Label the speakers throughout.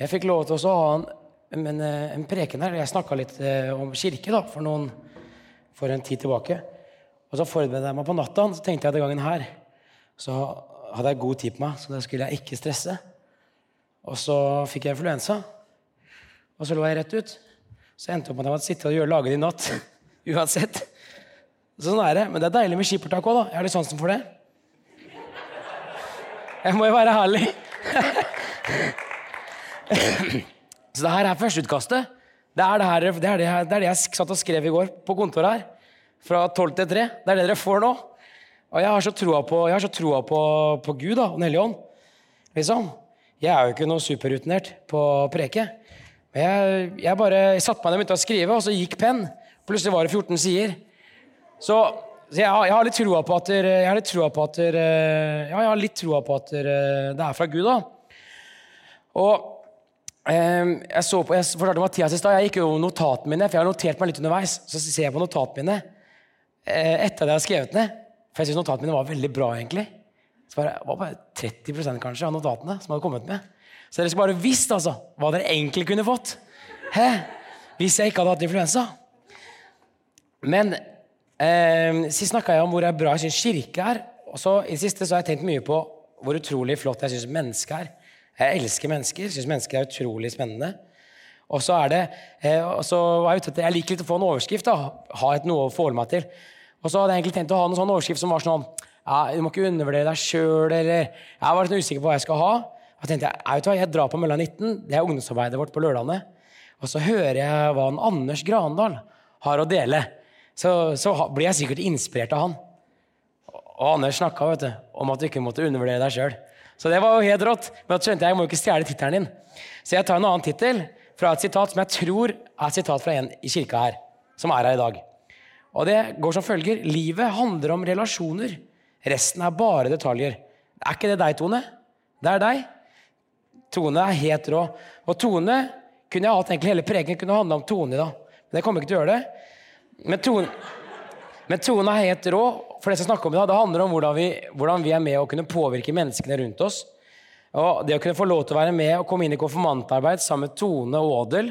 Speaker 1: Jeg fikk lov til å ha en, en, en preken her. Jeg snakka litt eh, om kirke da, for, noen, for en tid tilbake. Og så forberedte jeg meg på natta, så tenkte jeg at gangen her så hadde jeg god tid på meg, så da skulle jeg ikke stresse. Og så fikk jeg influensa, og så lå jeg rett ut. Så endte jeg opp med at jeg måtte sitte og gjøre laget i natt. Uansett. Sånn er det. Men det er deilig med skippertak òg, da. Jeg har litt sansen for det. Jeg må jo være herlig. så det her er førsteutkastet. Det er det, her, det, er det, her, det er det jeg satt og skrev i går på kontoret her. Fra tolv til tre. Det er det dere får nå. Og jeg har så troa på, på, på Gud da, Den hellige ånd. Liksom. Jeg er jo ikke noe superrutinert på å preke. Men jeg, jeg bare jeg satte meg ned og begynte å skrive, og så gikk penn. Plutselig var det 14 sider. Så, så jeg, jeg, har litt troa på at, jeg har litt troa på at, ja, jeg har litt troa på at det er fra Gud. da. Og jeg så på, jeg fortalte Mathias i stad, jeg gikk jo notatene mine, for jeg har notert meg litt underveis. Så ser jeg på notatene mine eh, etter at jeg har skrevet ned. For jeg syns notatene mine var veldig bra. egentlig. Så bare, det var bare 30% kanskje av notatene som hadde kommet med. Så dere skulle bare visst altså, hva dere egentlig kunne fått. Hæ? Hvis jeg ikke hadde hatt influensa. Men eh, sist snakka jeg om hvor bra jeg syns kirke er. Og så i det siste så har jeg tenkt mye på hvor utrolig flott jeg syns mennesket er. Jeg elsker mennesker. Syns mennesker er utrolig spennende. Og så er det, eh, og så var Jeg ute jeg liker litt å få en overskrift. da, Ha et noe å forholde meg til. Og så hadde jeg egentlig tenkt å ha en sånn overskrift som var sånn ja, Du må ikke undervurdere deg sjøl, eller Jeg var litt usikker på hva jeg skal ha. Og tenkte jeg, jeg, hva, jeg drar på Mølla 19, det er ungdomsarbeidet vårt på lørdagene. Og så hører jeg hva en Anders Grandal har å dele så, så blir jeg sikkert inspirert av han. Og Anders snakka om at du ikke måtte undervurdere deg sjøl. Så det var jo helt rått. Men da skjønte jeg jeg må jo ikke stjele tittelen din. Så jeg tar en annen tittel fra et sitat som jeg tror er et sitat fra en i kirka her, som er her i dag. Og det går som følger Livet handler om relasjoner. Resten er bare detaljer. Er ikke det deg, Tone? Det er deg. Tone er helt rå. Og Tone kunne jeg hatt egentlig hele preken kunne handla om Tone i dag. Men jeg kommer ikke til å gjøre det. Men tonen, men troen er helt rå. for Det som om det, det handler om hvordan vi, hvordan vi er med å kunne påvirke menneskene rundt oss. Og Det å kunne få lov til å være med og komme inn i konfirmantarbeid sammen med Tone og Ådel,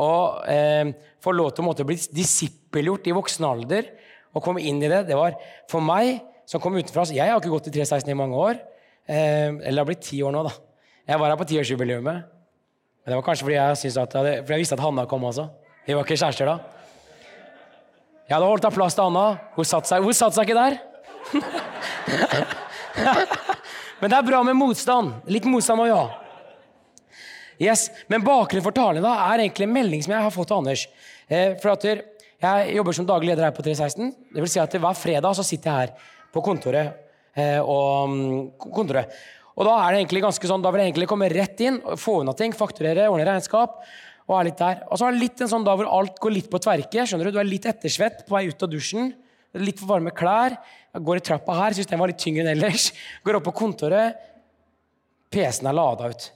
Speaker 1: og eh, få lov til å bli disippelgjort i voksen alder og komme inn i det, det var for meg som kom utenfra Jeg har ikke gått i 316 i mange år. Eh, eller det har blitt ti år nå, da. Jeg var her på tiårsjubileet. Men det var kanskje fordi jeg, at, for jeg visste at Hanna kom også. Vi var ikke kjærester da. Jeg hadde holdt av plass til Anna. Hun satte seg, hun satt seg ikke der. Men det er bra med motstand. Litt motstand må vi ha. Yes. Men bakgrunnen for talen da, er egentlig en melding som jeg har fått av Anders. Eh, for at Jeg jobber som daglig leder her på 316. Det vil si at Hver fredag så sitter jeg her på kontoret. Eh, og, mm, kontoret. og da er det egentlig ganske sånn, da vil jeg egentlig komme rett inn, få unna ting, fakturere, ordne regnskap og er litt der. Og så det litt en sånn da hvor alt går litt på tverke. skjønner Du Du er litt ettersvett på vei ut av dusjen. Litt for varme klær. Jeg går i trappa her, syns den var litt tyngre enn ellers. Går opp på kontoret. PC-en er lada ut.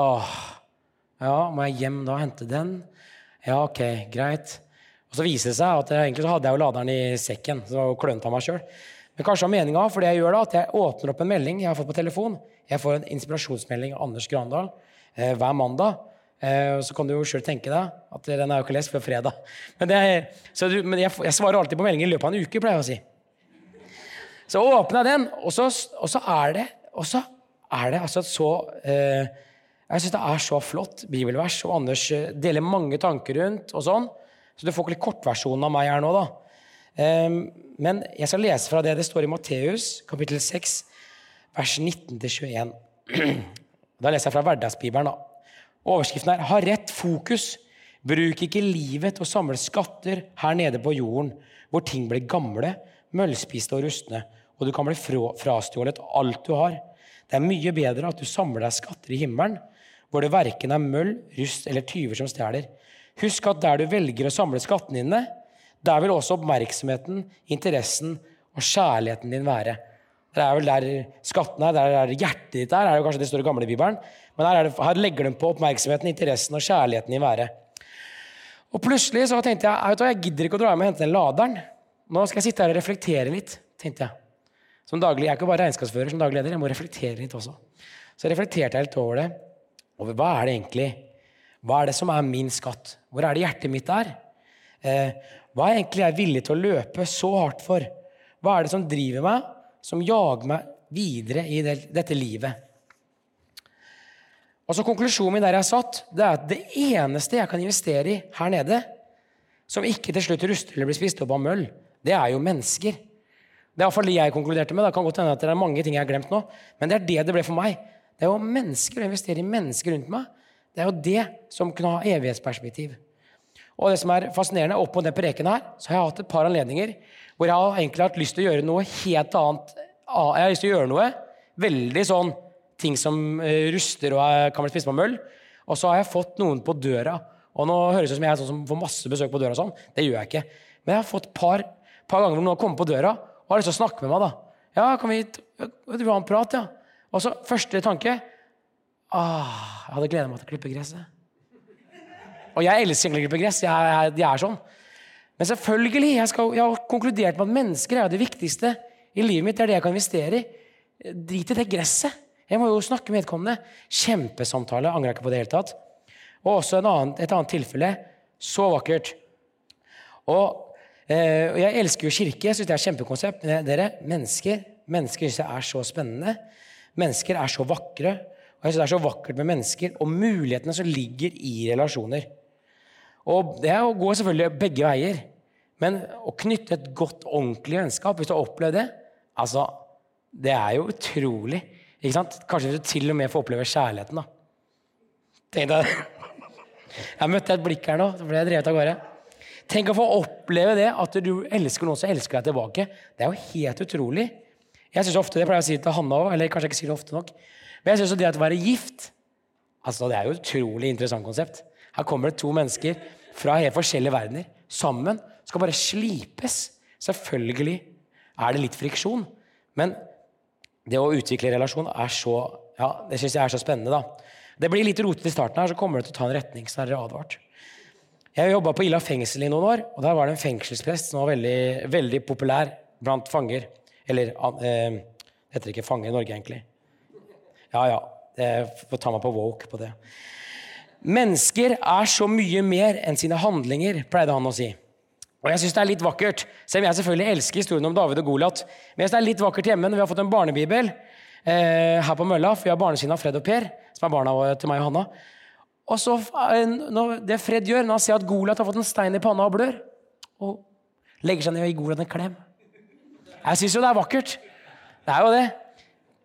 Speaker 1: Åh. Ja, må jeg hjem da og hente den? Ja, ok, greit. Og så viser det seg at egentlig så hadde jeg jo laderen i sekken. så det var jo klønt av meg selv. Men kanskje har meninga, for det jeg gjør da, at jeg åpner opp en melding jeg har fått på telefon. Jeg får en inspirasjonsmelding av Anders Grandal eh, hver mandag. Eh, så kan du jo sjøl tenke deg at den er jo ikke lest før fredag. Men, er, du, men jeg, jeg, svarer alltid på meldinger i løpet av en uke, pleier jeg å si. Så åpna jeg den, og så, og så er det og så er det altså så eh, Jeg syns det er så flott bibelvers, og Anders eh, deler mange tanker rundt. og sånn, Så du får ikke litt kortversjonen av meg her nå, da. Eh, men jeg skal lese fra det det står i Matteus kapittel 6, vers 19-21. Da leser jeg fra Hverdagsbibelen. da. Overskriften er 'Ha rett fokus'. Bruk ikke livet til å samle skatter her nede på jorden, hvor ting blir gamle, møllspiste og rustne, og du kan bli frastjålet alt du har. Det er mye bedre at du samler deg skatter i himmelen, hvor det verken er møll, rust eller tyver som stjeler. Husk at der du velger å samle skattene dine, der vil også oppmerksomheten, interessen og kjærligheten din være. Det er vel der skattene er, der er hjertet ditt er, er jo kanskje det står i gamle Bibelen. Men her, det, her, legger de på oppmerksomheten, interessen og kjærligheten i været. Og plutselig så tenkte jeg jeg, jeg gidder ikke å dra hjem og hente den laderen. Nå skal jeg sitte her og reflektere litt. tenkte Jeg Som daglig, jeg er ikke bare regnskapsfører som daglig leder, jeg må reflektere litt også. Så reflekterte jeg litt over det. over hva er det egentlig Hva er det som er min skatt? Hvor er det hjertet mitt er? Eh, hva er egentlig jeg villig til å løpe så hardt for? Hva er det som driver meg, som jager meg videre i det, dette livet? Og så Konklusjonen min der jeg satt, det er at det eneste jeg kan investere i her nede, som ikke til slutt ruster eller blir spist opp av møll, det er jo mennesker. Det er iallfall det jeg konkluderte med. Det kan godt hende at det er mange ting jeg har glemt nå, men det er det det ble for meg. Det er jo mennesker, å investere i mennesker rundt meg. Det er jo det som kunne ha evighetsperspektiv. Og det som er fascinerende, opp på den preken her, så har jeg hatt et par anledninger hvor jeg har egentlig hatt lyst til å gjøre noe helt annet. Jeg har lyst til å gjøre noe veldig sånn ting som eh, ruster og kan bli spist på møll. Og så har jeg fått noen på døra. Og nå høres det ut som jeg er sånn som får masse besøk på døra. sånn. Det gjør jeg ikke. Men jeg har fått et par, par ganger hvor noen har kommet på døra og har lyst til å snakke med meg. da. Ja, kan vi du ha en prat, ja? Og så første tanke ah, Jeg hadde gleda meg til å klippe gresset. Og jeg elsker egentlig å klippe gress. Jeg, jeg, jeg, er sånn. Men selvfølgelig, jeg, skal, jeg, har konkludert med at mennesker er det viktigste i livet mitt. Det er det jeg kan investere i. Drit i det gresset. Jeg må jo snakke med vedkommende. Kjempesamtale. Angrer ikke på det hele tatt. Og også annen, et annet tilfelle. Så vakkert. Og Eh, jeg elsker jo kirke. Jeg syns det er et kjempekonsept. Men dere, mennesker mennesker synes jeg er så spennende. Mennesker er så vakre. Og jeg synes det er så vakkert med mennesker og mulighetene som ligger i relasjoner. Og det går selvfølgelig begge veier. Men å knytte et godt, ordentlig vennskap, hvis du har opplevd det, altså, det er jo utrolig. Ikke sant? Kanskje du til og med får oppleve kjærligheten. da. Tenk deg Jeg møtte et blikk her nå, så ble jeg drevet av gårde. Tenk å få oppleve det, at du elsker noen som elsker deg tilbake. Det er jo helt utrolig. Jeg synes ofte, Det pleier jeg å si til Hanna òg, eller kanskje jeg ikke sier det ofte nok. Men jeg synes det at å være gift altså det er jo et utrolig interessant konsept. Her kommer det to mennesker fra helt forskjellige verdener sammen. Skal bare slipes. Selvfølgelig er det litt friksjon. Men det å utvikle relasjon er så ja, det synes jeg er så spennende. da. Det blir litt rotete i starten, her, så kommer det til å ta en retning. så er advart. Jeg jobba på Ila fengsel i noen år, og der var det en fengselsprest som var veldig, veldig populær blant fanger. Eller eh, heter ikke fanger i Norge, egentlig. Ja, ja. Jeg får ta meg på woke på det. Mennesker er så mye mer enn sine handlinger, pleide han å si. Og jeg syns det er litt vakkert, selv om jeg selvfølgelig elsker historien om David og Goliat. Men jeg synes det er litt vakkert hjemme når vi har fått en barnebibel eh, her på mølla, for vi har barnesinna Fred og Per, som er barna til meg og Hanna. Og så, når Det Fred gjør når han ser at Goliat har fått en stein i panna og blør, og legger seg ned og gir Goliat en klem Jeg syns jo det er vakkert. Det er jo det.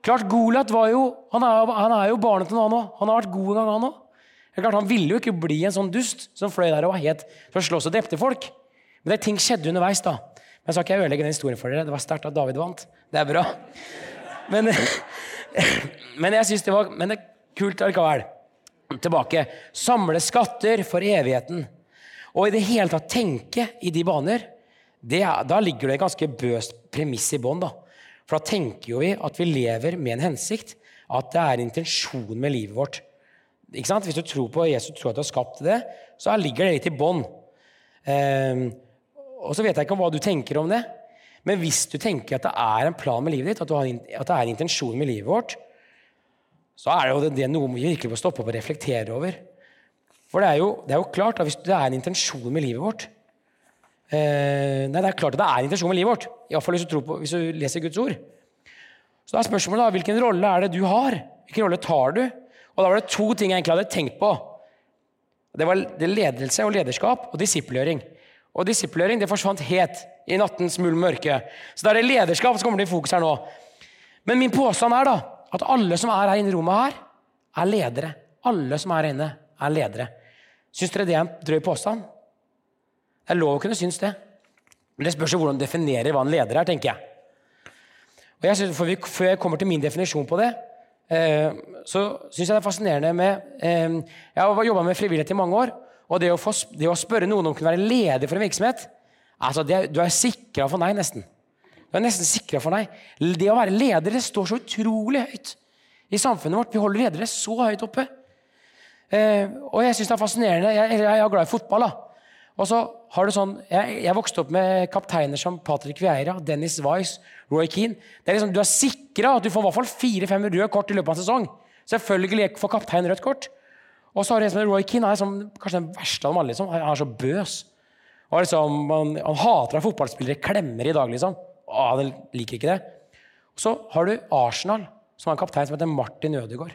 Speaker 1: Klart, Goliat var jo Han er, han er jo barnet til noe, han òg. Han har vært god en gang, han òg. Han ville jo ikke bli en sånn dust som fløy der og var for å slåss og drepte folk. Men det ting skjedde underveis. da. Men så skal ikke jeg ødelegge den historien for dere. Det var sterkt at David vant. Det er bra. Men, men jeg synes det var men det er kult allikevel tilbake. Samle skatter for evigheten. Og i det hele tatt tenke i de baner. Det, da ligger det et ganske bøst premiss i bånn. For da tenker jo vi at vi lever med en hensikt. At det er intensjon med livet vårt. Hvis du tror på Jesus, tror at du har skapt det, så ligger det litt i bånn. Um, og så vet jeg ikke om hva du tenker om det. Men hvis du tenker at det er en plan med livet ditt, at, har, at det er en intensjon med livet vårt, så er det jo det, det noe vi virkelig må stoppe opp og reflektere over. For det er, jo, det er jo, klart at hvis det er en intensjon med livet vårt eh, Nei, det er klart at det er en intensjon med livet vårt. Iallfall hvis, du hvis du leser Guds ord. Så da er spørsmålet da, hvilken rolle er det du har? Hvilken rolle tar du? Og da var det to ting jeg egentlig hadde tenkt på. Det var ledelse og lederskap og disippelgjøring. Og disiplering det forsvant helt i nattens mulm mørke. Så da er det lederskap som kommer til fokus her nå. Men min påstand er da at alle som er her inne i rommet her, er ledere. Alle som er her inne, er ledere. Syns dere det er en drøy påstand? Det er lov å kunne synes det. Men det spørs jo hvordan du definerer hva en leder er, tenker jeg. Og jeg synes, vi, Før jeg kommer til min definisjon på det, eh, så syns jeg det er fascinerende med eh, Jeg har jobba med frivillighet i mange år. Og det å, få, det å, spørre noen om å kunne være leder for en virksomhet altså det, Du er sikra for nei, nesten. Du er nesten sikra for deg. Det å være leder det står så utrolig høyt i samfunnet vårt. Vi holder ledere så høyt oppe. Eh, og jeg syns det er fascinerende. Jeg, jeg, er glad i fotball. da. Og så har du sånn, jeg, jeg vokste opp med kapteiner som Patrick Vieira, Dennis Weiss, Roy Keane. Det er liksom, Du er sikra at du får i hvert fall fire-fem røde kort i løpet av en sesong. Selvfølgelig får kapteinen rødt kort. Og så har du en som Roy Keane. Er som, kanskje den verste av dem alle. Liksom. Han er så bøs. Liksom, han, han hater at fotballspillere klemmer i dag, liksom. Å, han liker ikke det. Og så har du Arsenal, som har en kaptein som heter Martin Ødegaard.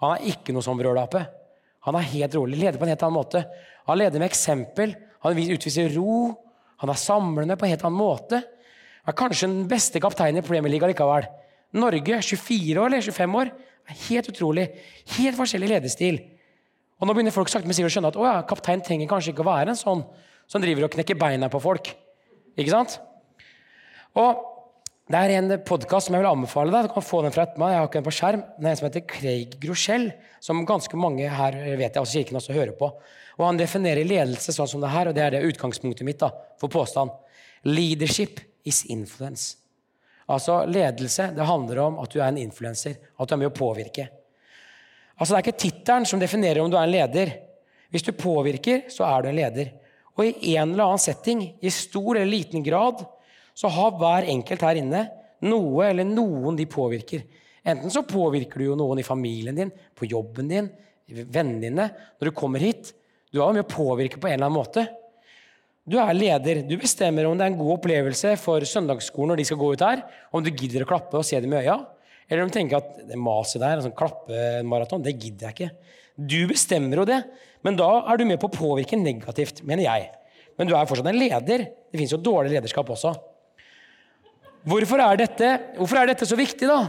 Speaker 1: Han er ikke noe sånn brølape. Han er helt rolig, leder på en helt annen måte. Han leder med eksempel. Han utviser ro. Han er samlende på en helt annen måte. Han er kanskje den beste kapteinen i Premier League likevel. Norge, 24 år eller 25 år, helt utrolig. Helt forskjellig lederstil. Og nå begynner folk sakte men sikkert å skjønne at å ja, kaptein trenger kanskje ikke å være en sånn som driver og knekker beina på folk. Ikke sant? Og det er en podkast som jeg vil anbefale deg. Du kan få den fra etter meg. Jeg har ikke den på skjerm. Den er en som heter Craig Groschel, som ganske mange her vet jeg, altså kirken også hører på. Og Han definerer ledelse sånn som det her, og det er det utgangspunktet mitt da, for påstand. Leadership is influence. Altså Ledelse det handler om at du er en influenser, at du er med å påvirke. Altså Det er ikke tittelen som definerer om du er en leder. Hvis du påvirker, så er du en leder. Og i en eller annen setting, i stor eller liten grad, så har hver enkelt her inne noe eller noen de påvirker. Enten så påvirker du jo noen i familien din, på jobben din, vennene dine. Når du kommer hit. Du har jo mye å påvirke på en eller annen måte. Du er leder. Du bestemmer om det er en god opplevelse for søndagsskolen når de skal gå ut her, om du gidder å klappe og se dem i øya. Eller du tenker at det maset der, sånn klappemaraton, det gidder jeg ikke. Du bestemmer jo det, men da er du med på å påvirke negativt, mener jeg. Men du er fortsatt en leder. Det fins jo dårlig lederskap også. Hvorfor er, dette, hvorfor er dette så viktig, da?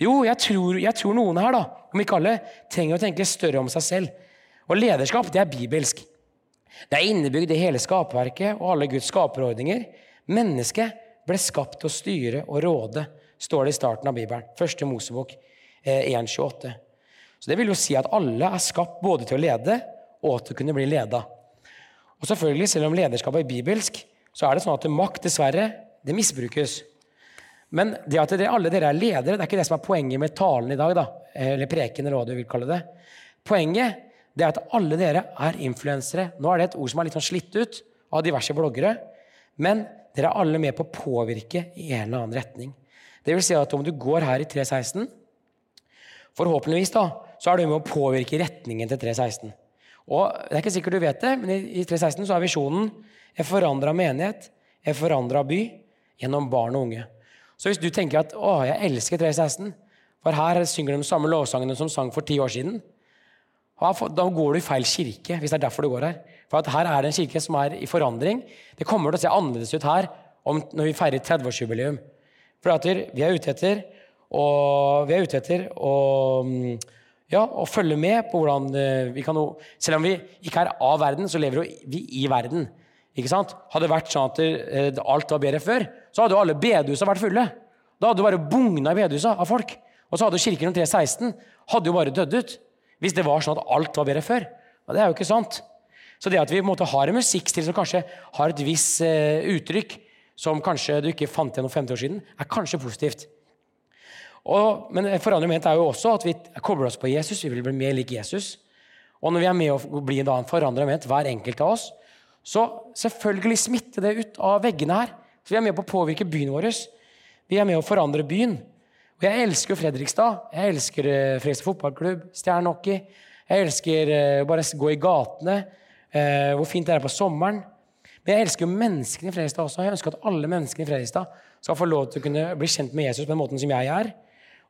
Speaker 1: Jo, jeg tror, jeg tror, noen her, da, om ikke alle, trenger å tenke større om seg selv. Og lederskap, det er bibelsk. Det er innebygd i hele skapverket og alle Guds skaperordninger. Mennesket ble skapt til å styre og råde står det i starten av Bibelen. Første Mosebok 1,28. Eh, Så Det vil jo si at alle er skapt både til å lede og til å kunne bli leda. Og selvfølgelig, Selv om lederskapet er bibelsk, så er det sånn at makt dessverre, det misbrukes. Men det at dere, alle dere er ledere, det er ikke det som er poenget med talen i dag. da, Eller preken, eller hva du vil kalle det. Poenget det er at alle dere er influensere. Nå er det et ord som er litt sånn slitt ut av diverse bloggere. Men dere er alle med på å påvirke i en eller annen retning. Det vil si at om du går her i 316, forhåpentligvis da, så er du med å påvirke retningen til 316. Og Det er ikke sikkert du vet det, men i 316 så er visjonen en forandra menighet, en forandra by, gjennom barn og unge. Så hvis du tenker at 'Å, jeg elsker 316', for her synger de samme lovsangene som sang for ti år siden, da går du i feil kirke, hvis det er derfor du går her. For her er det en kirke som er i forandring. Det kommer til å se annerledes ut her når vi feirer 30-årsjubileum. For vi er ute etter og vi er ute etter å, ja, å følge med på hvordan eh, vi kan Selv om vi ikke er av verden, så lever vi i verden. Ikke sant? Hadde det vært sånn at eh, alt var bedre før, så hadde jo alle bedehusa vært fulle. Da hadde det bare bugna i bedehusa av folk. Og så hadde kirken om 316 hadde jo bare dødd ut. Hvis det var sånn at alt var bedre før. Og det er jo ikke sant. Så det at vi på en måte har en musikkstil som kanskje har et visst uh, uttrykk, som kanskje du ikke fant igjen for 50 år siden, er kanskje positivt. Og, men forandring ment er jo også at vi kobler oss på Jesus. Vi vil bli mer lik Jesus. Og når vi er med å bli en forandra ment, hver enkelt av oss, så selvfølgelig smitter det ut av veggene her. Så vi er med på å påvirke byen vår. Vi er med å forandre byen. Og jeg elsker Fredrikstad. Jeg elsker uh, Fredrikstad fotballklubb, stjernehockey. Jeg elsker bare bare gå i gatene. Uh, hvor fint det er på sommeren. Men jeg elsker jo menneskene i Fredrikstad også. Jeg ønsker at alle menneskene i Fredrikstad skal få lov til å kunne bli kjent med Jesus på den måten som jeg er.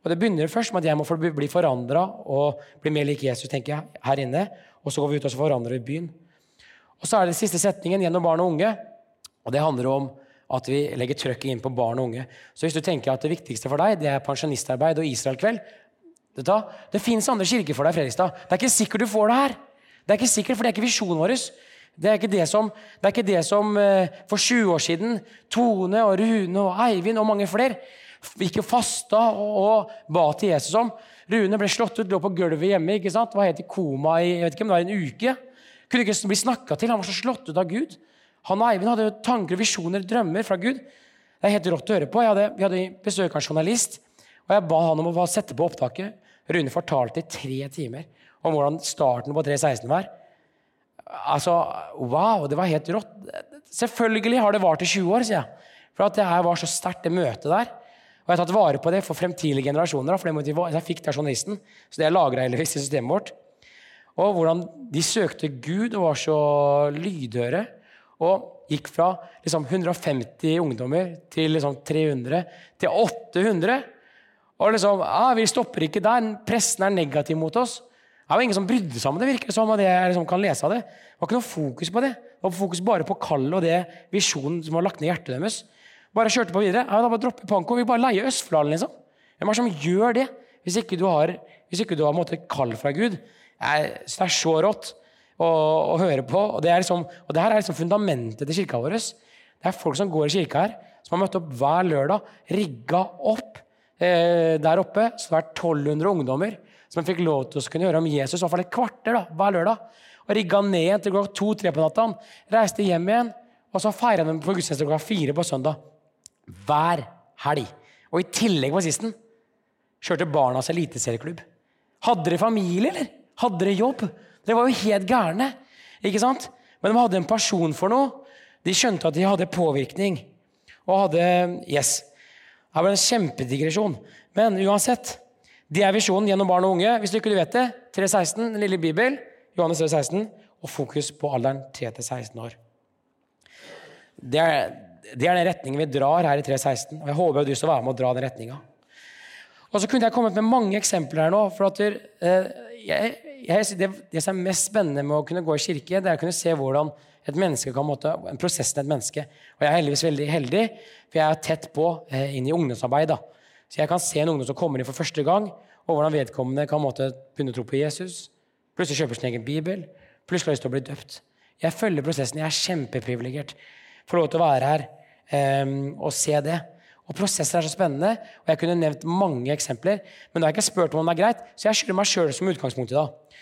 Speaker 1: Og Det begynner først med at jeg må bli forandra og bli mer lik Jesus tenker jeg, her inne. Og så går vi ut og forandrer byen. Og så er det den siste setningen gjennom barn og unge. Og det handler om at vi legger trøkket inn på barn og unge. Så hvis du tenker at det viktigste for deg det er pensjonistarbeid og Israel-kveld Det, fins andre kirker for deg, i Fredrikstad. Det er ikke sikkert du får det her. Det er ikke sikkert, for det er ikke visjonen vår. Det er ikke det som, det ikke det som eh, for 20 år siden Tone og Rune og Eivind og mange flere gikk og fasta og, og ba til Jesus om. Rune ble slått ut, lå på gulvet hjemme. ikke sant? Var helt i koma i jeg vet ikke om det var en uke. Kunne ikke bli snakka til. Han var så slått ut av Gud. Han og Eivind hadde tanker, visjoner, drømmer fra Gud. Det er helt rått å høre på. Hadde, vi hadde besøk av en journalist, og jeg ba han om å sette på opptaket. Rune fortalte i tre timer om hvordan starten på 316 var. Altså, wow, det var helt rått. Selvfølgelig har det vart i 20 år, sier jeg. For at det her var så sterkt, det møtet der. Og jeg har tatt vare på det for fremtidige generasjoner. for Jeg fikk det av journalisten, så det er lagra heldigvis i systemet vårt. Og hvordan de søkte Gud og var så lydhøre. Og gikk fra liksom 150 ungdommer til liksom 300 til 800. Og liksom, ah, Vi stopper ikke der. Pressen er negativ mot oss. Det var ingen som brydde seg om det. virker som, det jeg liksom kan lese av det. Det var ikke noe fokus på det. Det var fokus bare på kallet og det visjonen som var lagt ned i hjertet deres. Bare kjørte på videre. Ja, da bare droppe Panko. Vi bare leier Østflalen, liksom. Hvem er det som gjør det? Hvis ikke du har, hvis ikke du har måte, kall fra Gud. Jeg, det er så rått å, å høre på. Og det, liksom, og det, her er liksom fundamentet til kirka vår. Det er folk som går i kirka her, som har møtt opp hver lørdag, rigga opp eh, der oppe. Så det er 1200 ungdommer som fikk lov til å kunne høre om Jesus i hvert fall et kvarter da, hver lørdag. Og rigga ned igjen til klokka to-tre på natta. Reiste hjem igjen, og så feira de på gudstjeneste klokka fire på søndag. Hver helg. Og i tillegg på sisten kjørte Barnas eliteserieklubb. Hadde dere familie, eller? Hadde dere jobb? Dere var jo helt gærne. ikke sant? Men de hadde en pasjon for noe. De skjønte at de hadde påvirkning. Og hadde Yes. Her ble det en kjempedigresjon. Men uansett, det er visjonen gjennom barn og unge. Hvis du ikke vet det, 316, den lille bibel, Johannes 316, og fokus på alderen 3-16 år. Det er, det er den retningen vi drar her i 316. Og jeg håper du skal være med og dra den retninga. Og så kunne jeg kommet med mange eksempler her nå. for at eh, jeg, jeg, det, det, som er mest spennende med å kunne gå i kirke, det er å kunne se hvordan et menneske kan måtte, prosessen et menneske. Og jeg er heldigvis veldig heldig, for jeg er tett på eh, inn i ungdomsarbeid. da. Så jeg kan se en ungdom som kommer inn for første gang, og hvordan vedkommende kan måtte begynne å tro på Jesus. Plutselig kjøper sin egen bibel. Plutselig har lyst til å bli døpt. Jeg følger prosessen. Jeg er kjempeprivilegert. Får lov til å være her um, og se det. Og Prosesser er så spennende, og jeg kunne nevnt mange eksempler. Men da har jeg ikke spurt om det er greit, så jeg skylder meg sjøl som utgangspunkt i dag.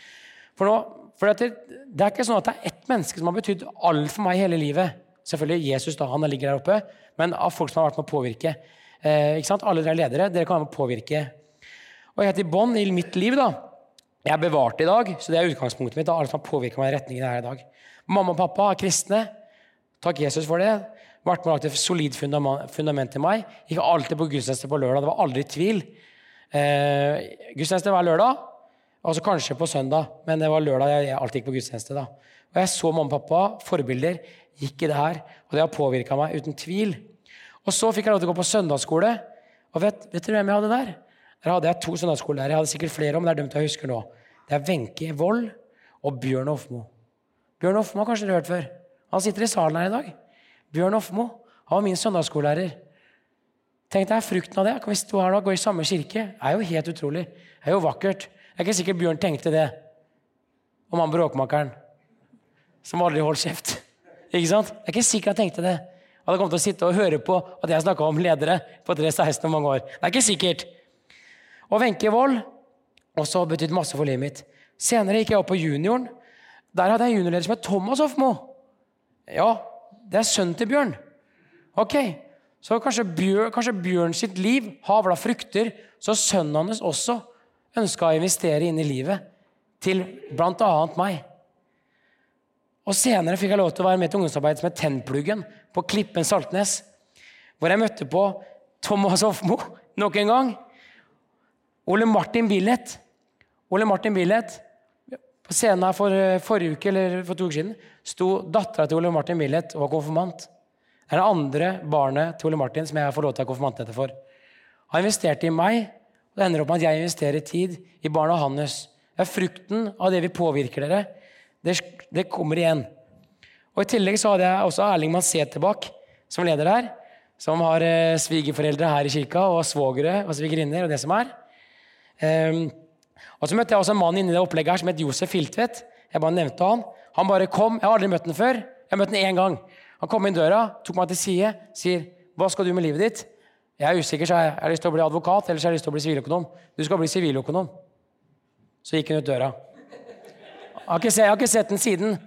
Speaker 1: For, nå, for det, det, er ikke sånn at det er ett menneske som har betydd alt for meg hele livet. Selvfølgelig Jesus, da, han ligger der oppe, men av folk som har vært med å påvirke. Eh, ikke sant? Alle dere er ledere, dere kan være med å påvirke. Og helt i bånn i mitt liv, da Jeg er bevart i dag, så det er utgangspunktet mitt. Da, alle som har meg i retningen her i dag. Mamma og pappa er kristne. Takk Jesus for det vært med lagt et solid fundament til meg. Ikke alltid på gudstjeneste på lørdag. Det var aldri tvil. Eh, gudstjeneste hver lørdag, altså kanskje på søndag, men det var lørdag jeg alltid gikk på gudstjeneste. da. Og Jeg så mamma og pappa, forbilder, gikk i det her, og det har påvirka meg uten tvil. Og så fikk jeg lov til å gå på søndagsskole. Og vet, vet dere hvem jeg hadde der? Der hadde jeg to søndagsskolelærere. Jeg hadde sikkert flere, men det er dem jeg husker nå. Det er Wenche Wold og Bjørn Hofmo. Bjørn Hofmo har kanskje dere hørt før. Han sitter i salen her i dag. Bjørn Hofmo han var min søndagsskolelærer. Tenk deg frukten av det. Kan vi stå her nå og gå i samme kirke? Det er jo helt utrolig. Det er jo vakkert. Det er ikke sikkert Bjørn tenkte det om han bråkmakeren som aldri holdt kjeft. Ikke sant? Det er ikke sikkert han tenkte det. Hadde kommet til å sitte og høre på at jeg snakka om ledere på 316 og mange år. Det er ikke sikkert. Og Wenche Wold også betydd masse for livet mitt. Senere gikk jeg opp på junioren. Der hadde jeg en juniorleder som het Thomas Hofmo. Ja, det er sønnen til Bjørn. Ok, Så kanskje Bjørn, kanskje Bjørn sitt liv har avla frukter, så sønnen hans også ønska å investere inn i livet til bl.a. meg. Og Senere fikk jeg lov til å være med til ungdomsarbeid som het Tennpluggen på Klippen Saltnes. Hvor jeg møtte på Thomas Hofmo nok en gang. Ole Martin Billett. Ole Martin Billett på scenen for eh, forrige uke, eller for to uker siden sto dattera til Ole Martin Billett og var konfirmant. Det er det andre barnet til Ole Martin som jeg får lov til å ha konfirmantnette for. Han investerte i meg, og det ender opp med at jeg investerer tid i barna hans. Det er frukten av det vi påvirker dere. Det, det kommer igjen. Og I tillegg så hadde jeg også Erling Manseterbakk som leder der. Som har eh, svigerforeldre her i kirka, og svogere og svigerinner og det som er. Um, og Så møtte jeg også en mann inni det opplegget her som het Josef Filtvedt. Jeg bare nevnte han. Han bare kom. Jeg har aldri møtt han før. Jeg har møtt han én gang. Han kom inn døra, tok meg til side, sier 'Hva skal du med livet ditt?' Jeg er usikker, så jeg. Har lyst til å bli advokat eller så har jeg lyst til å bli siviløkonom. Du skal bli siviløkonom. Så gikk han ut døra. Jeg har ikke sett den siden.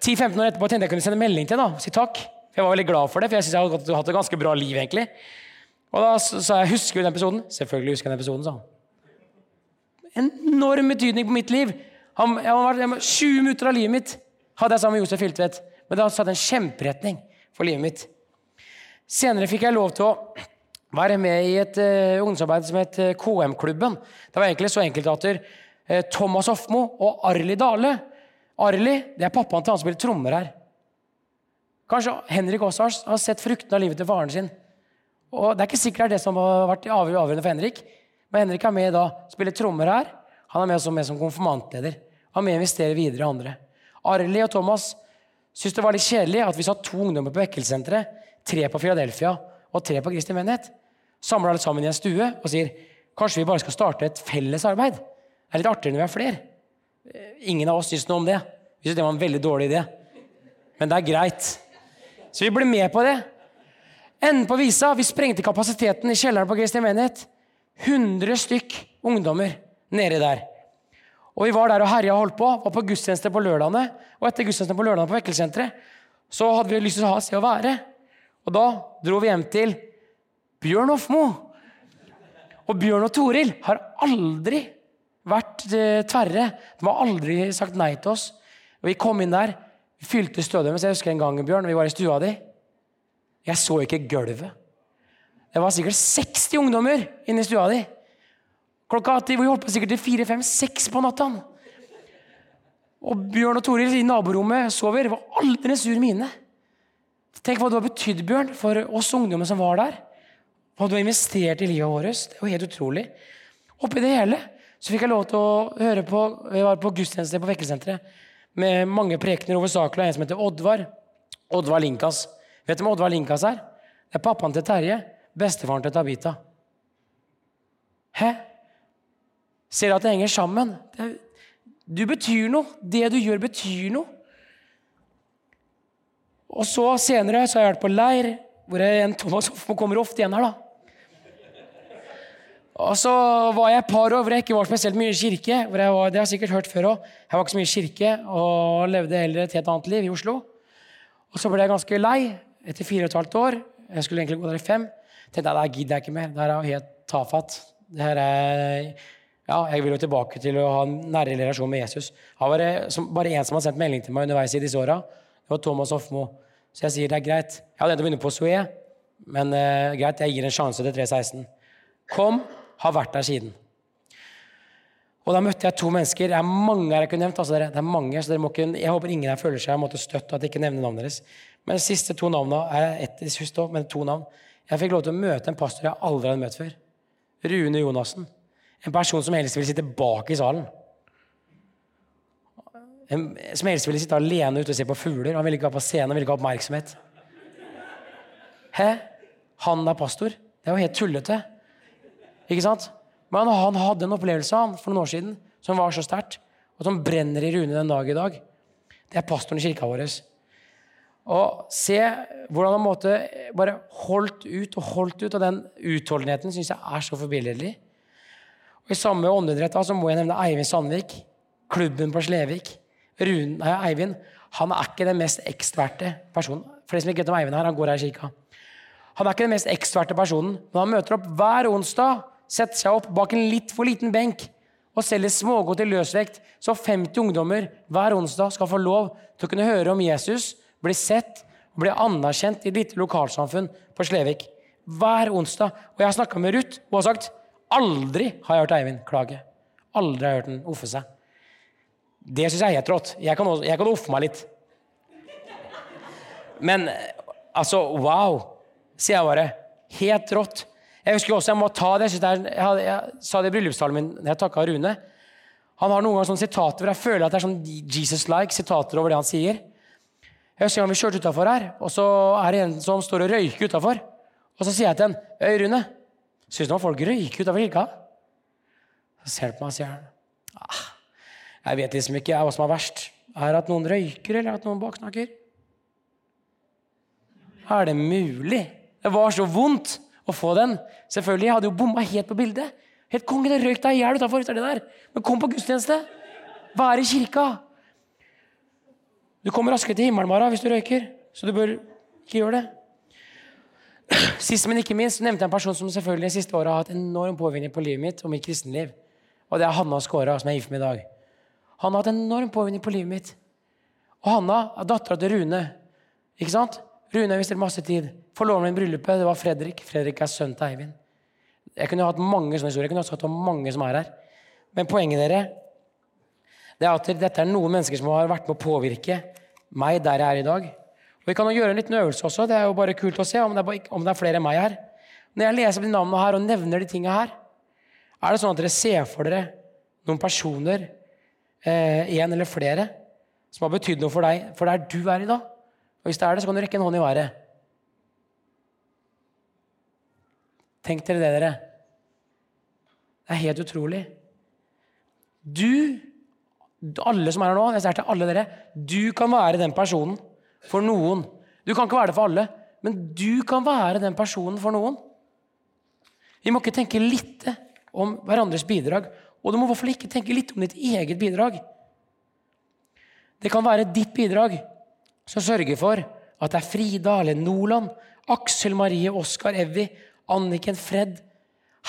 Speaker 1: 10-15 år etterpå tenkte jeg kunne sende melding til da, og si takk. Jeg var veldig glad for det, for jeg syns jeg hadde hatt et ganske bra liv. egentlig. Og da sa jeg 'Husker du den episoden?' Selvfølgelig husker jeg den episoden, sa han enorm betydning på mitt liv. Han, jeg var, 20 minutter av livet mitt hadde jeg sammen med Josef Hiltvedt. Men det hadde en kjemperetning for livet mitt. Senere fikk jeg lov til å være med i et uh, ungdomsarbeid som het uh, KM-klubben. Det var egentlig så enkelt at uh, Thomas Hofmo og Arli Dale. Arli det er pappaen til han som spiller trommer her. Kanskje Henrik også har, sett fruktene av livet til faren sin. Og Det er ikke sikkert det er det som har vært avgjørende for Henrik. Men Henrik er med da, spiller trommer her. Han er med som, med som konfirmantleder. Han er med investerer investere videre i andre. Arli og Thomas syntes det var litt kjedelig at vi satt to ungdommer på Vekkelsessenteret, tre på Philadelphia og tre på Kristi menighet. Samler alle sammen i en stue og sier kanskje vi bare skal starte et felles arbeid. Det er litt artigere når vi er flere. Ingen av oss syns noe om det. Vi syns det var en veldig dårlig idé. Men det er greit. Så vi ble med på det. Enden på visa, vi sprengte kapasiteten i kjelleren på Kristi menighet. 100 stykk ungdommer nedi der. Og Vi var der og herja og holdt på. Var på gudstjeneste på lørdagene. Og etter gudstjeneste på lørdagene på Vekkelsenteret så hadde vi lyst til å ha et sted å være. Og da dro vi hjem til Bjørn Hofmo. Og Bjørn og Toril har aldri vært eh, tverre. De har aldri sagt nei til oss. Og Vi kom inn der, vi fylte deres. Jeg husker en gang Bjørn, vi var i stua di. Jeg så ikke gulvet. Det var sikkert 60 ungdommer inne i stua di. Klokka vi holdt på sikkert til fire, fem, seks på natta. Og Bjørn og Toril i naborommet sover. Det var aldri sur mine. Tenk hva du har betydd, Bjørn, for oss ungdommer som var der. Hva du har investert i livet vårt. Det var helt utrolig. Oppi det hele så fikk jeg lov til å høre på Vi var på gudstjeneste på Vekkelsenteret med mange prekener, over av en som heter Oddvar. Oddvar Linkas. Vet du hvem Oddvar Linkas er? Det er pappaen til Terje. Bestefaren til Tabita. Hæ? Ser du at det henger sammen? Det, du betyr noe. Det du gjør, betyr noe. Og så senere så har jeg vært på leir, hvor en Thomas Hoffmo kommer ofte igjen her. da. Og så var jeg et par år hvor jeg ikke var spesielt mye i kirke. hvor jeg var, Det har jeg sikkert hørt før også. Jeg var ikke så mye i kirke og levde heller et helt annet liv i Oslo. Og så ble jeg ganske lei etter fire og et halvt år. Jeg skulle egentlig gå der i fem. tenkte jeg, det gidder jeg ikke mer. Det her er helt tafatt. Det her er, ja, Jeg vil jo tilbake til å ha en nære relasjon med Jesus. Det var bare én som har sendt melding til meg underveis i disse åra. Det var Thomas Hofmo. Så jeg sier det er greit. Jeg hadde endt å på Soé, men uh, greit, jeg gir en sjanse til 316. Kom, har vært der siden. Og da møtte jeg to mennesker. Det er mange her jeg kunne nevnt. Altså det er mange, så dere må ikke, Jeg håper ingen her føler seg måtte støtt at jeg ikke nevner navnet deres. Men de siste to navnene er ett også, men to navn. Jeg fikk lov til å møte en pastor jeg aldri hadde møtt før. Rune Jonassen. En person som helst ville sitte bak i salen. En, som helst ville sitte alene ute og se på fugler. Han ville ikke ha på scenen, han ville ikke ha oppmerksomhet. Hæ? Han er pastor? Det er jo helt tullete. Ikke sant? Men han hadde en opplevelse han, for noen år siden som var så sterkt, og som brenner i Rune den dag i dag. Det er pastoren i kirka vår. Og se hvordan han måte bare holdt ut og holdt ut, og den utholdenheten syns jeg er så forbilledlig. Og I samme åndedrett så må jeg nevne Eivind Sandvik, klubben på Slevik. Rune, nei, Eivind han er ikke den mest ekstroverte personen. For de som ikke vet om Eivind her, han går her i kirka. Han er ikke den mest ekstroverte personen, men han møter opp hver onsdag setter seg opp bak en litt for liten benk og selger smågodt til løsvekt, så 50 ungdommer hver onsdag skal få lov til å kunne høre om Jesus, bli sett og bli anerkjent i et lite lokalsamfunn på Slevik. Hver onsdag. Og jeg har snakka med Ruth, og har sagt aldri har jeg hørt Eivind klage. Aldri har jeg hørt den offe seg. Det syns jeg er helt rått. Jeg kan, også, jeg kan offe meg litt. Men altså, wow, sier jeg bare. Helt rått. Jeg husker også, jeg må ta det, jeg, er, jeg, jeg sa det i bryllupstalen min da jeg takka Rune. Han har noen ganger sånne sitater hvor jeg føler at det er sånn Jesus-like sitater over det han sier. Jeg husker en vi kjørte utafor her, og så er det en som står og røyker utafor. Og så sier jeg til ham, Øy, Rune, syns du om folk røyker utafor kirka? Så ser han på meg og sier ah, jeg vet liksom ikke hva som er verst. Er det at noen røyker, eller at noen baksnakker? Er det mulig? Det var så vondt å få den. Selvfølgelig, Jeg hadde jo bomma helt på bildet. Helt kongen, det røyk deg i hjel utafor. Men kom på gudstjeneste. Vær i kirka. Du kommer raskere til himmelen Mara, hvis du røyker, så du bør ikke gjøre det. Sist, men ikke minst nevnte jeg en person som selvfølgelig de siste åra har hatt enorm påvirkning på livet mitt og mitt kristenliv. Og det er Hanna Skåra, som jeg er gift med i dag. Han har hatt enorm påvirkning på livet mitt. Og Hanna er dattera til Rune. Ikke sant? Rune har investert masse tid. Forloveren min i bryllupet det var Fredrik. Fredrik er sønnen til Eivind. Jeg kunne hatt mange sånne historier. Jeg kunne hatt mange som er her. Men poenget dere, det er at dette er noen mennesker som har vært med å påvirke meg der jeg er i dag. Og Vi kan jo gjøre en liten øvelse også. Det er jo bare kult å se om det er, om det er flere enn meg her. Når jeg leser de navnene her og nevner de tingene her, er det sånn at dere ser for dere noen personer, én eh, eller flere, som har betydd noe for deg, for der du er i dag? Og Hvis det er det, så kan du rekke en hånd i været. Tenk dere det, dere. Det er helt utrolig. Du, alle som er her nå, jeg sier til alle dere, du kan være den personen for noen. Du kan ikke være det for alle, men du kan være den personen for noen. Vi må ikke tenke litt om hverandres bidrag, og du må i hvert fall ikke tenke litt om ditt eget bidrag. Det kan være ditt bidrag som sørger for at det er Frida eller Nordland, Aksel Marie, Oskar, Evy, Anniken, Fred,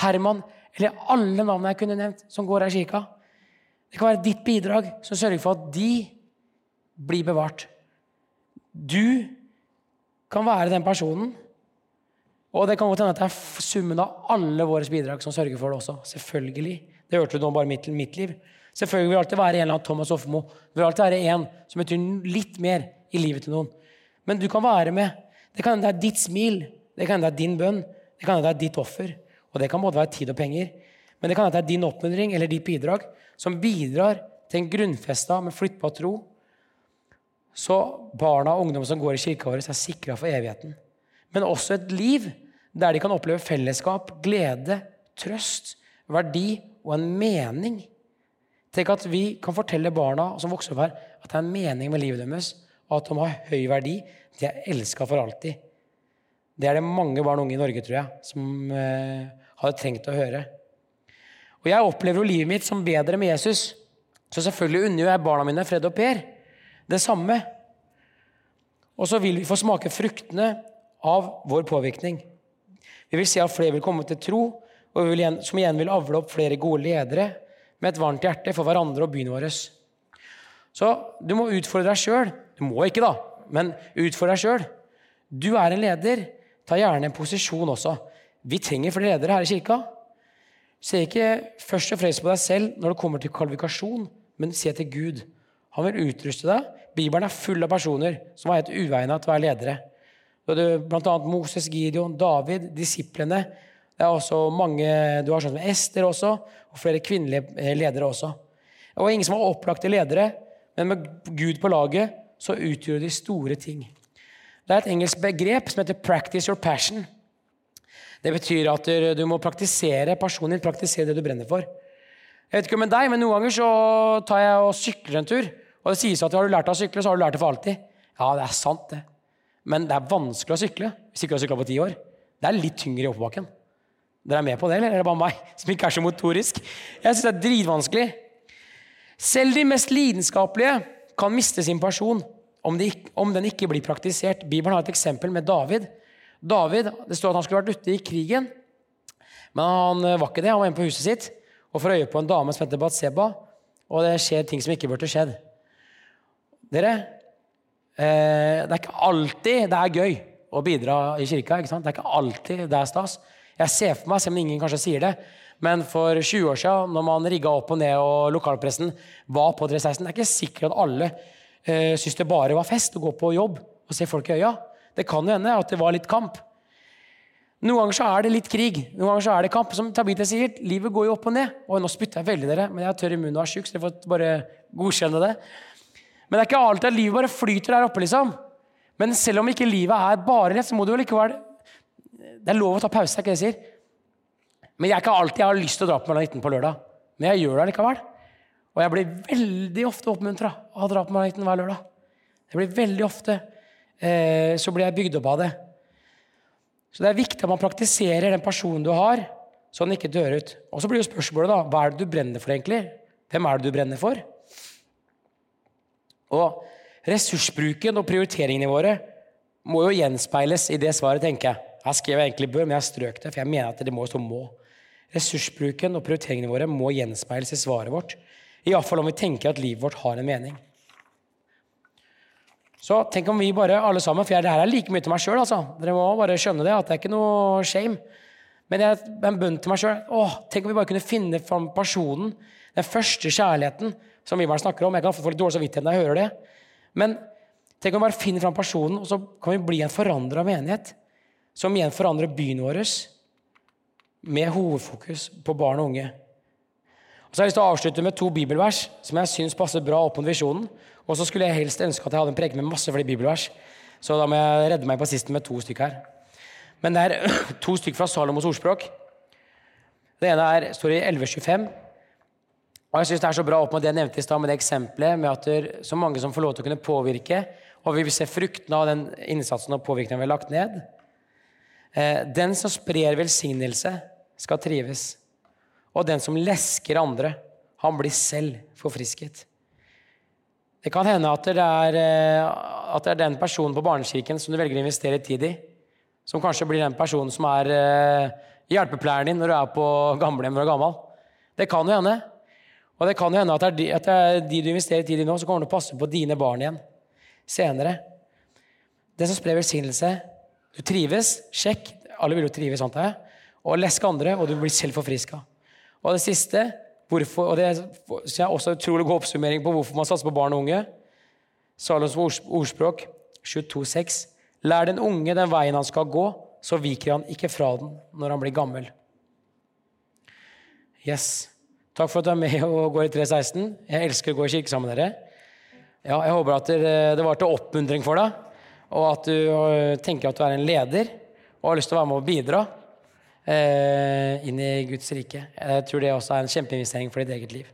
Speaker 1: Herman eller alle navnene jeg kunne nevnt, som går her i kirka. Det kan være ditt bidrag som sørger for at de blir bevart. Du kan være den personen. Og det kan godt hende at det er summen av alle våre bidrag som sørger for det også. Selvfølgelig. Det hørte du nå bare mitt, mitt liv. Selvfølgelig vil det alltid være en eller annen Thomas Offemo. Det vil alltid være en som betyr litt mer i livet til noen. Men du kan være med. Det kan hende det er ditt smil, det kan hende det er din bønn, det kan hende det er ditt offer. Og det kan både være tid og penger. Men det kan hende det er din oppmuntring eller ditt bidrag som bidrar til en grunnfesta med flyttbar tro så barna og ungdom som går i kirka vår, er sikra for evigheten. Men også et liv der de kan oppleve fellesskap, glede, trøst, verdi og en mening. Tenk at vi kan fortelle barna som vokser opp her, at det er en mening med livet deres, og at de har høy verdi. De er elska for alltid. Det er det mange barn og unge i Norge, tror jeg, som eh, hadde trengt å høre. Og Jeg opplever jo livet mitt som bedre med Jesus. Så selvfølgelig unner jeg barna mine Fred og Per det samme. Og så vil vi få smake fruktene av vår påvirkning. Vi vil se at flere vil komme til tro, og igjen, som igjen vil avle opp flere gode ledere med et varmt hjerte for hverandre og byen vår. Så du må utfordre deg sjøl. Du må ikke, da, men utfordre deg sjøl. Du er en leder. Ta gjerne en posisjon også. Vi trenger flere ledere her i kirka. Se ikke først og fremst på deg selv når det kommer til kvalifikasjon, men se til Gud. Han vil utruste deg. Bibelen er full av personer som var helt uegna til å være ledere. Blant annet Moses, Gideon, David, disiplene. Det er også mange, Du har sånn som Ester også, og flere kvinnelige ledere også. Det var ingen som var opplagte ledere, men med Gud på laget så utgjorde de store ting. Det er et engelsk begrep som heter 'practice your passion'. Det betyr at du må praktisere personen din, praktisere det du brenner for. Jeg vet ikke om deg, men Noen ganger så tar jeg og sykler en tur. Og det sies at har du lært deg å sykle, så har du lært det for alltid. Ja, det er sant, det. Men det er vanskelig å sykle hvis ikke du har sykla på ti år. Det er litt tyngre i oppbakken Dere er med på det, eller er det bare meg som ikke er så motorisk? Jeg syns det er dritvanskelig. Selv de mest lidenskapelige kan miste sin person om, de, om, den ikke blir praktisert. Bibelen har et eksempel med David. David, Det står at han skulle vært ute i krigen, men han var ikke det. Han var inne på huset sitt og får øye på en dame som heter Batseba, og det skjer ting som ikke burde skjedd. Dere, eh, det er ikke alltid det er gøy å bidra i kirka. ikke sant? Det er ikke alltid det er stas. Jeg ser for meg, selv om ingen kanskje sier det, men for 20 år siden, når man rigga opp og ned og lokalpressen var på 316, det er ikke sikkert at alle eh, syntes det bare var fest å gå på jobb og se folk i øya. Det kan jo hende at det var litt kamp. Noen ganger så er det litt krig. Noen ganger så er det kamp. Som Tabita sier, livet går jo opp og ned. Og nå spytter jeg veldig, dere, men jeg har tørr i munnen og er sjuk, så dere får bare godkjenne det. Men det er ikke alltid at livet bare flyter der oppe, liksom. Men selv om ikke livet er bare lett, så må du jo likevel Det er lov å ta pause, er ikke det jeg sier? Men jeg er ikke alltid jeg har lyst til å dra på Mellom 19 på lørdag. Men jeg gjør det likevel. Og jeg blir veldig ofte oppmuntra av å dra på Mølla 19 hver lørdag. Det blir veldig ofte eh, så blir jeg bygd opp av det. Så det er viktig at man praktiserer den personen du har, så den ikke dør ut. Og så blir jo spørsmålet da, hva er det du brenner for egentlig? Hvem er det du brenner for? Og ressursbruken og prioriteringene våre må jo gjenspeiles i det svaret, tenker jeg. Her skrev jeg egentlig bør, men jeg strøk det, for jeg mener at det må stå må. Ressursbruken og prioriteringene våre må gjenspeiles i svaret vårt. Iallfall om vi tenker at livet vårt har en mening. Så tenk om vi bare alle sammen For det her er like mye til meg sjøl. Altså. Dere må bare skjønne det, at det er ikke noe shame. Men jeg, en bønn til meg sjøl Tenk om vi bare kunne finne fram personen, den første kjærligheten, som Bibelen snakker om. Jeg kan få litt dårlig samvittighet når jeg hører det. Men tenk om vi bare finner fram personen, og så kan vi bli en forandra menighet. Som igjen forandrer byen vår med hovedfokus på barn og unge. Og så har jeg lyst til å avslutte med to bibelvers som jeg syns passer bra opp mot visjonen. Og så skulle jeg helst ønske at jeg hadde en preke med masse flere bibelvers. Så da må jeg redde meg på sisten med to stykker her. Men det er to stykker fra Salomos ordspråk. Det ene er, står i 1125. Og jeg synes Det er så bra opp med det jeg nevnte i stad, med det eksempelet med at det er så mange som får lov til å kunne påvirke, og vi vil se fruktene av den innsatsen og påvirkningen vi har lagt ned. Eh, den som sprer velsignelse, skal trives. Og den som lesker andre, han blir selv forfrisket. Det kan hende at det er, eh, at det er den personen på barnekirken som du velger å investere tid i, som kanskje blir den personen som er eh, hjelpepleieren din når du er på gamlehjem du er gammel. Det kan jo hende. Og det kan jo hende at det, er de, det er de du investerer tid i nå, som kommer til å passe på dine barn igjen senere. Det som sprer velsignelse Du trives. Sjekk. Alle vil jo trives, antar jeg. Og lesk andre, og du blir selv forfriska. Og det siste Hvorfor, og Det er også en utrolig god oppsummering på hvorfor man satser på barn og unge. Salons ordspråk 22,6. Lær den unge den veien han skal gå, så viker han ikke fra den når han blir gammel. Yes. Takk for at du er med og går i 316. Jeg elsker å gå i kirke sammen med dere. Ja, jeg håper at det var til oppmuntring for deg, og at du øh, tenker at du er en leder og har lyst til å være med og bidra inn i Guds rike. Jeg tror det også er en kjempeinvestering for ditt eget liv.